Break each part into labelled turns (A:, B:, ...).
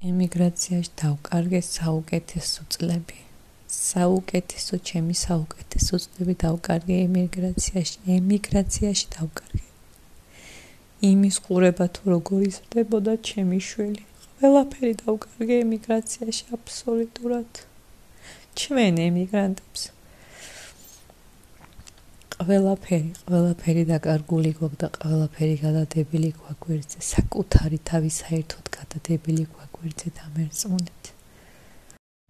A: ემიგრაციაში დავკარგე საუკეთესო წლები. საუკეთესო ჩემი საუკეთესო წლები დავკარგე ემიგრაციაში. ემიგრაციაში დავკარგე. იმის ყურება თუ როგორ იზრდებოდა ჩემი შვილი. ყველაფერი დავკარგე ემიგრაციაში აბსოლუტურად. ჩვენ ემიგრანტებს ყველაფერი, ყველაფერი დაკარგული გვაქვს და ყველაფერი გადადებილი გვაქვს საკუთარი თავი საერთოდ გადადებილი გვაქვს. გვერდზე დამერწმუნეთ.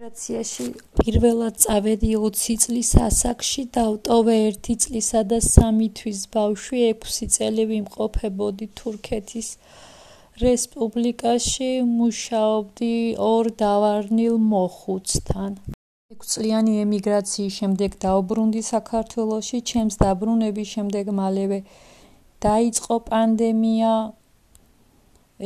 B: ოპერაციაში პირველად წავედი 20 წლის ასაკში და ავტოვე 1 წლისა და 3 თვის ბავშვი 6 წელი ვიმყოფებოდი თურქეთის რესპუბლიკაში მუშაობდი ორ დავარნილ მოხუცთან. 6 წლიანი ემიგრაციის შემდეგ დაუბრუნდი საქართველოში, ჩემს დაბრუნების შემდეგ მალევე დაიწყო პანდემია,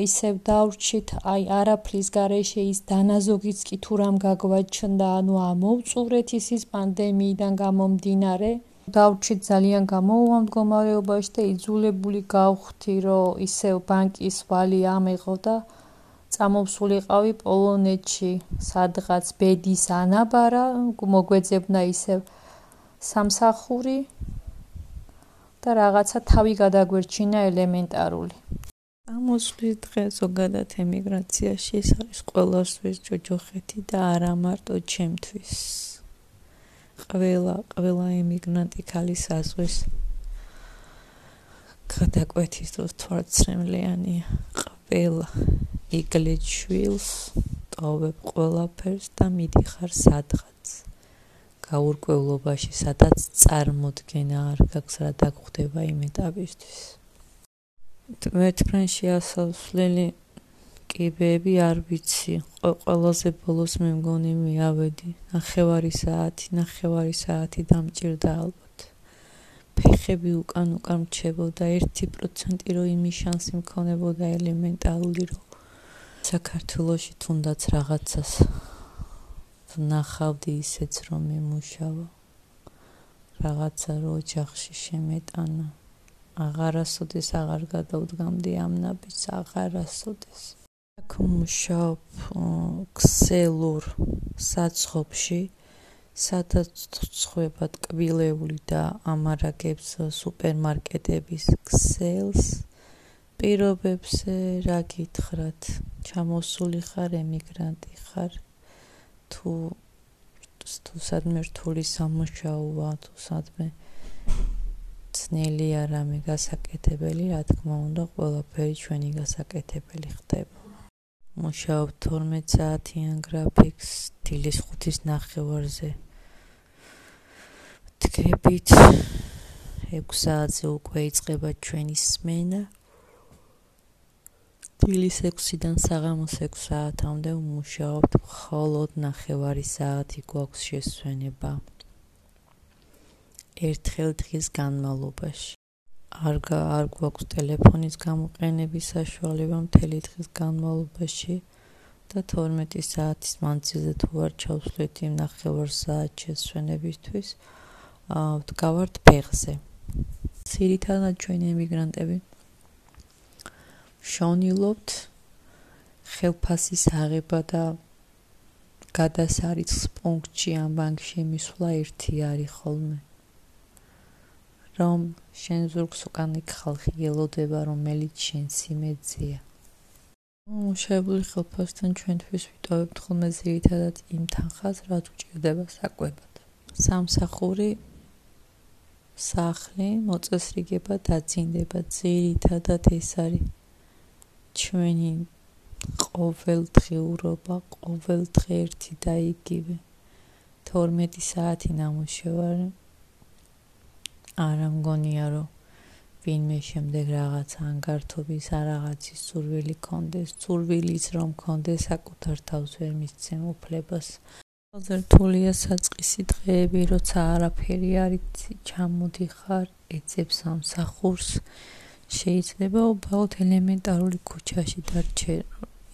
B: ისევ დავრჩით აი არაფრის garaშე ის დანაზოგიც კი თუ რამ გაგვაჩნდა ანუ ამოვწურეთ ის ის პანდემიიდან გამომდინარე. დავრჩით ძალიან გამოუვა მდგომარეობაში და იძულებული გავხდი რომ ისევ ბანკის ვალი ამეღო და წამოვსულიყავი პოლონეთში სადღაც ბედის ანაბარა მოგვეძებნა ისევ სამსახური და რაღაცა თავი გადაგვერჩინა ელემენტარული
A: ამოსვლის დღე ზოგადად ემიგრაციაში ეს არის ყველასთვის ჯოჯოხეთი და არა მარტო ჩემთვის. ყველა ყველა ემიგრანტი ქალის ასვის გადაკვეთის დროს თვალცრემლიანია. ყველა იგლეჩვილს ტოვებ ყველაფერს და მიდიხარ სადღაც. გაურკვევლობაში, სადაც წარმოდგენა არ გაქვს რა დაგხვდება იმ ეტაპისთვის. ვეთფრენში ასასვლელი კიბეები არ ვიცი. ყველაზე ბოლოს მე მგონი მიავედი. ნახევარი საათი, ნახევარი საათი დამჭირდა ალბათ. ფეხები უკან უკან მრჩებოდა 1% რომ იმის შანსი მქონებოდა ელემენტარული რომ საქართველოში თუნდაც რაღაცას ნახავდი ისეც რომ მემუშავა. რაღაცა რო ოჯახში შემეტანა. აღარასოდეს აღარ გადავდგამდი ამ ნაბიჯს აღარასოდეს. აქ მუშაობ ქსელურ საცხობში. სადაც ცხება ტკბილეული და ამარაგებს სუპერმარკეტების ქსელს. პირობებზე რა გითხრათ? ჩამოსული ხარ ემიგრანტი ხარ? თუ თუ სადმე რთული სამუშაოა თუ სადმე ძნელი არამე გასაკეთებელი, რა თქმა უნდა, ყველაფერი ჩვენი გასაკეთებელი ხდება. მუშაობ 12 საათიან გრაფიკს, დილის 5-ის ნახევარზე. დგებით 6 საათზე უკვე იწყება ჩვენი სმენა. დილის 6-დან საღამოს 6 საათამდე ვმუშაობთ, მხოლოდ ნახევარი საათი გვაქვს შესვენება. ერთხელ დღის განმავლობაში. არ არ გვაქვს ტელეფონის გამოყენების საშუალება მთელი დღის განმავლობაში და 12 საათის მანძილზე თუ არ ჩავსვლით იმ ნახევარ საათს შესვენებისთვის, აა ვდგავართ ფეხზე. სირითადად ჩვენი ემიგრანტები შონილობთ ხელფასის აღება და გადასარიცხს პუნქტში ამ ბანკში მისვლა ერთი არის ხოლმე. რომ შენ ზურგს უკან იქ ხალხი ელოდება რომელიც შენ სიმეძია. მუშაობლი ხელფასთან ჩვენთვის ვიტოვებთ ხოლმე ზირითადად იმ თანხას, რაც უჭირდება საკვებად. სამსახური სახლი მოწესრიგება დაძინდება ზირითადად ეს არის ჩვენი ყოველდღიურობა, ყოველდღე ერთი და იგივე 12 საათი ნამუშევარი არა მგონია რომ ვინმე შემდეგ რაღაც ანგართობის არაღაცის სურვილი კონდეს სურვილიც რომ კონდეს საკუთარ თავს ვერ მისცემ უფლებას. ზერთულია საწყისი დღეები როცა არაფერი არის ჩამოდიხარ ეცებს სამსახურს შეიძლება უბრალოდ ელემენტარული ქუჩაში დარჩე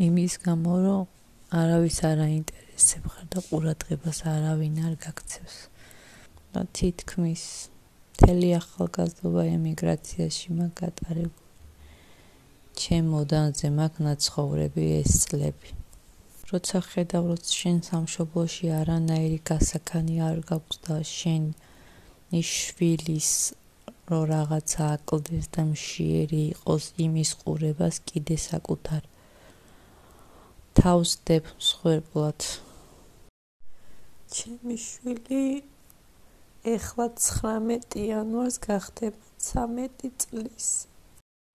A: იმის გამო რომ არავის არ აინტერესებს ხარ და ყურადღებას არავინ არ გაქცევს. და თითქმის მთელი ახალგაზრდობა ემიგრაციაში მაგატარებული ჩემ მოდანზე მაგ ნაცხოვრები ეს წლები. როცა ხედავ რომ შენ სამშობლოში არანაირი გასაქანი არ გაქვს და შენ ნიშვილის რო რაღაცა აკლდეს და მშიერი იყოს იმის ყურებას კიდე საკუთარ. თავს დებ მსხვერპლად.
C: ჩემი შვილი ეხლა 19 იანვარს გახდება 13 წლის.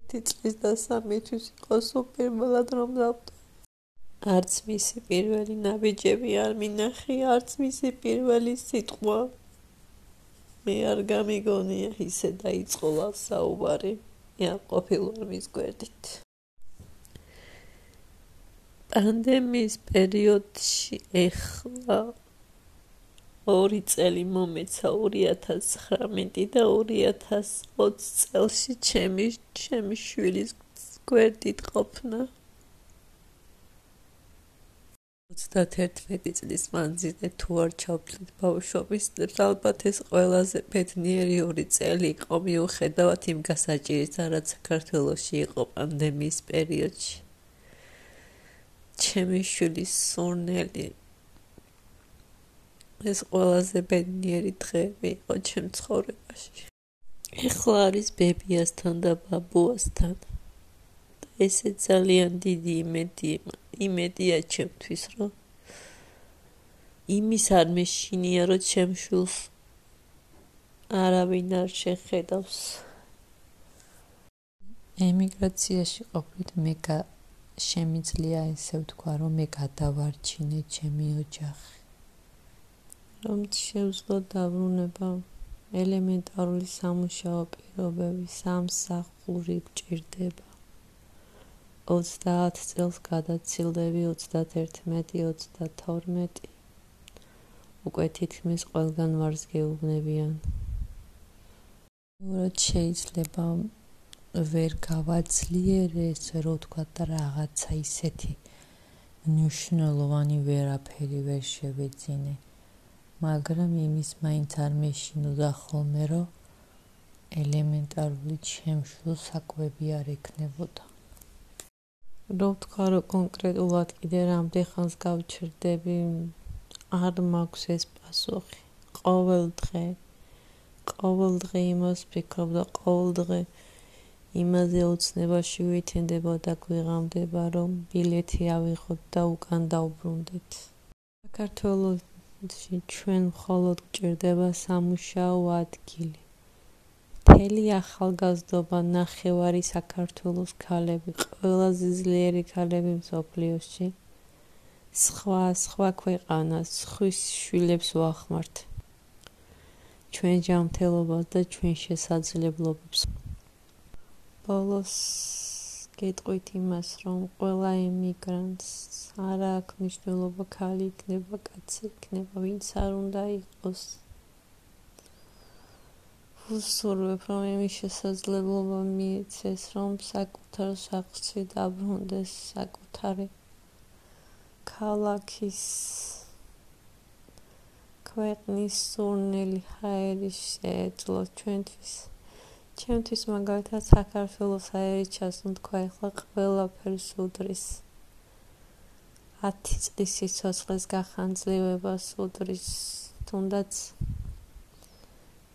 C: 1 წლის და 3 თვის იყო სუპერმალად რომ დავტო. არც მისი პირველი ნაბიჯები არ მინახი, არც მისი პირველი სიტყვა. მე არ გამიგონია ისე დაიწყო საუბარი. ია ყოფილვარ მის გვერდით. პანდემიის პერიოდში ეხლა ორი წელი მომეცა 2019 და 2020 წელში ჩემი ჩემი შვილის გვერდით ყოფნა. 31 წლის მანძილზე თუ არ ჩავთვლით ბავშვობის წლებს ალბათ ეს ყველაზე ბედნიერი ორი წელი იყო მიუხედავად იმ გასაჭირისა რაც საქართველოსში იყო პანდემიის პერიოდში. ჩემი შვილის სურნელი ეს ყველაზე ბედნიერი დღეები იყო ჩემ ცხოვრებაში. ეხლა არის ბებიასთან და ბაბუასთან. ესე ძალიან დიდი იმედი იმედია ჩემთვის, რომ იმის არ მეშინია, რომ ჩემ შულს არავინ არ შეხედავს.
A: ემიგრაციაში ყოფით მე შემიძლია ესე ვთქვა, რომ მე გადავარჩინე ჩემი ოჯახი.
C: რომ შევძლო დაბრუნება ელემენტარული სამუშაო პირობები სამსახური გჭირდება 30 წელს გადაცილდები 31-32 უკვე თითქმის ყველგან ვარს გეუბნებიან
A: რომ შეიძლება ვერ გავაძლიერე ესე რომ თქვა და რაღაცა ისეთი ნიშნულოვანი ვერაფერი ვერ შევეძინე მაგრამ იმის მაინც არ მეშინოდა ხოლმე რომ ელემენტარული ჩემშულ საკვები არ ექნებოდა.
C: რო თქვა რომ კონკრეტულად კიდე რამდენ ხანს გავჩერდები არ მაქვს ეს პასუხი. ყოველ დღე ყოველ დღე იმას ვფიქრობ და ყოველ დღე იმაზე ოცნებაში ვითენდება და გვიღამდება რომ ბილეთი ავიღოთ და უკან დავბრუნდეთ საქართველოს ჩვენ მხოლოდ გჭირდება სამუშაო ადგილი. მთელი ახალგაზრდობა ნახევარი საქართველოს ქალები, ყველაზე ძლიერი ქალები მსოფლიოში. სხვა სხვა ქვეყანას, ხვის შვილებს ვახმართ. ჩვენ ჯანმრთელობას და ჩვენ შესაძლებლობებს. ბოლოს გეტყვით იმას, რომ ყველა იმიგრანტს არ აქვს მნიშვნელობა ქალი იქნება, კაცი იქნება, ვინც არ უნდა იყოს. ვუსურვებ, რომ იმის შესაძლებლობა მიეცეს, რომ საკუთარ სახლში დაბრუნდეს საკუთარი ქალაქის ქვეყნის სურნელი ჰაერი შეეძლო ჩვენთვის. ჩემთვის მაგალითად საქართველოს აერი ჩასუნთქვა ახლა ყველაფერს უდრის 10 წლის სიცოცხლეს გახანძლივებას უდრის თუნდაც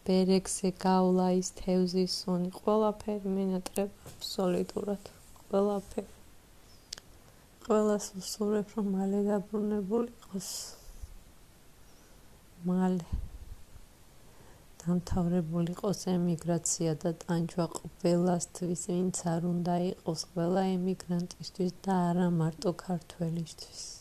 C: ბერექსე გავლა ის თევზის სუნი. ყველაფერი მინატრება სოლიდურად. ყველაფერი. ყველას უსურვებ რომ მალე დაბრუნებულიყოს მალე დამთავრებულიყოს ემიგრაცია და ტანჯვა ყველასთვის, ვინც არ უნდა იყოს ყველა ემიგრანტისთვის და არა მარტო ქართველისთვის.